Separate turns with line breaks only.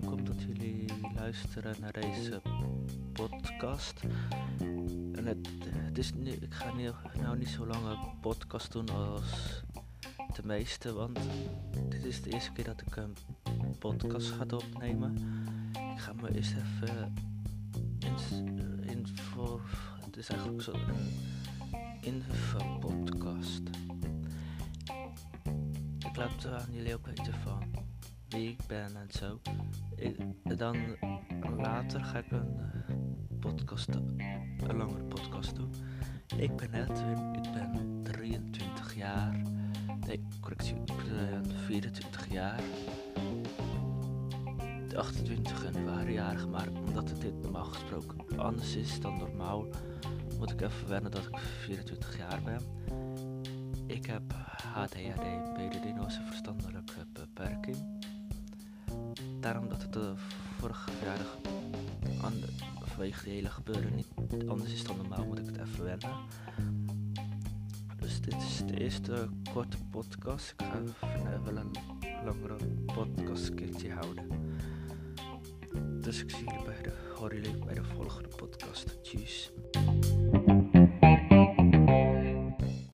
welkom dat jullie luisteren naar deze podcast. En het, het is nu, ik ga nu, nou niet zo lange podcast doen als de meeste, want dit is de eerste keer dat ik een podcast ga opnemen. Ik ga me eerst even in, voor, het is eigenlijk zo in de podcast. Ik laat aan jullie ook weten van ik ben en zo. Dan later ga ik een uh, podcast, een langere podcast doen. Ik ben Edwin, ik ben 23 jaar. Nee, correctie, ik ben 24 jaar. 28 januari jarig, maar omdat het dit normaal gesproken anders is dan normaal, moet ik even wennen dat ik 24 jaar ben. Ik heb HDHD, mededinose verstandelijke beperking. Daarom dat het de vorige verjaardag vanwege de hele gebeuren niet anders is dan normaal, moet ik het even wennen. Dus dit is de eerste korte podcast. Ik ga even wel een langere podcast keertje houden. Dus ik zie jullie bij de, hoor jullie bij de volgende podcast. Tjus.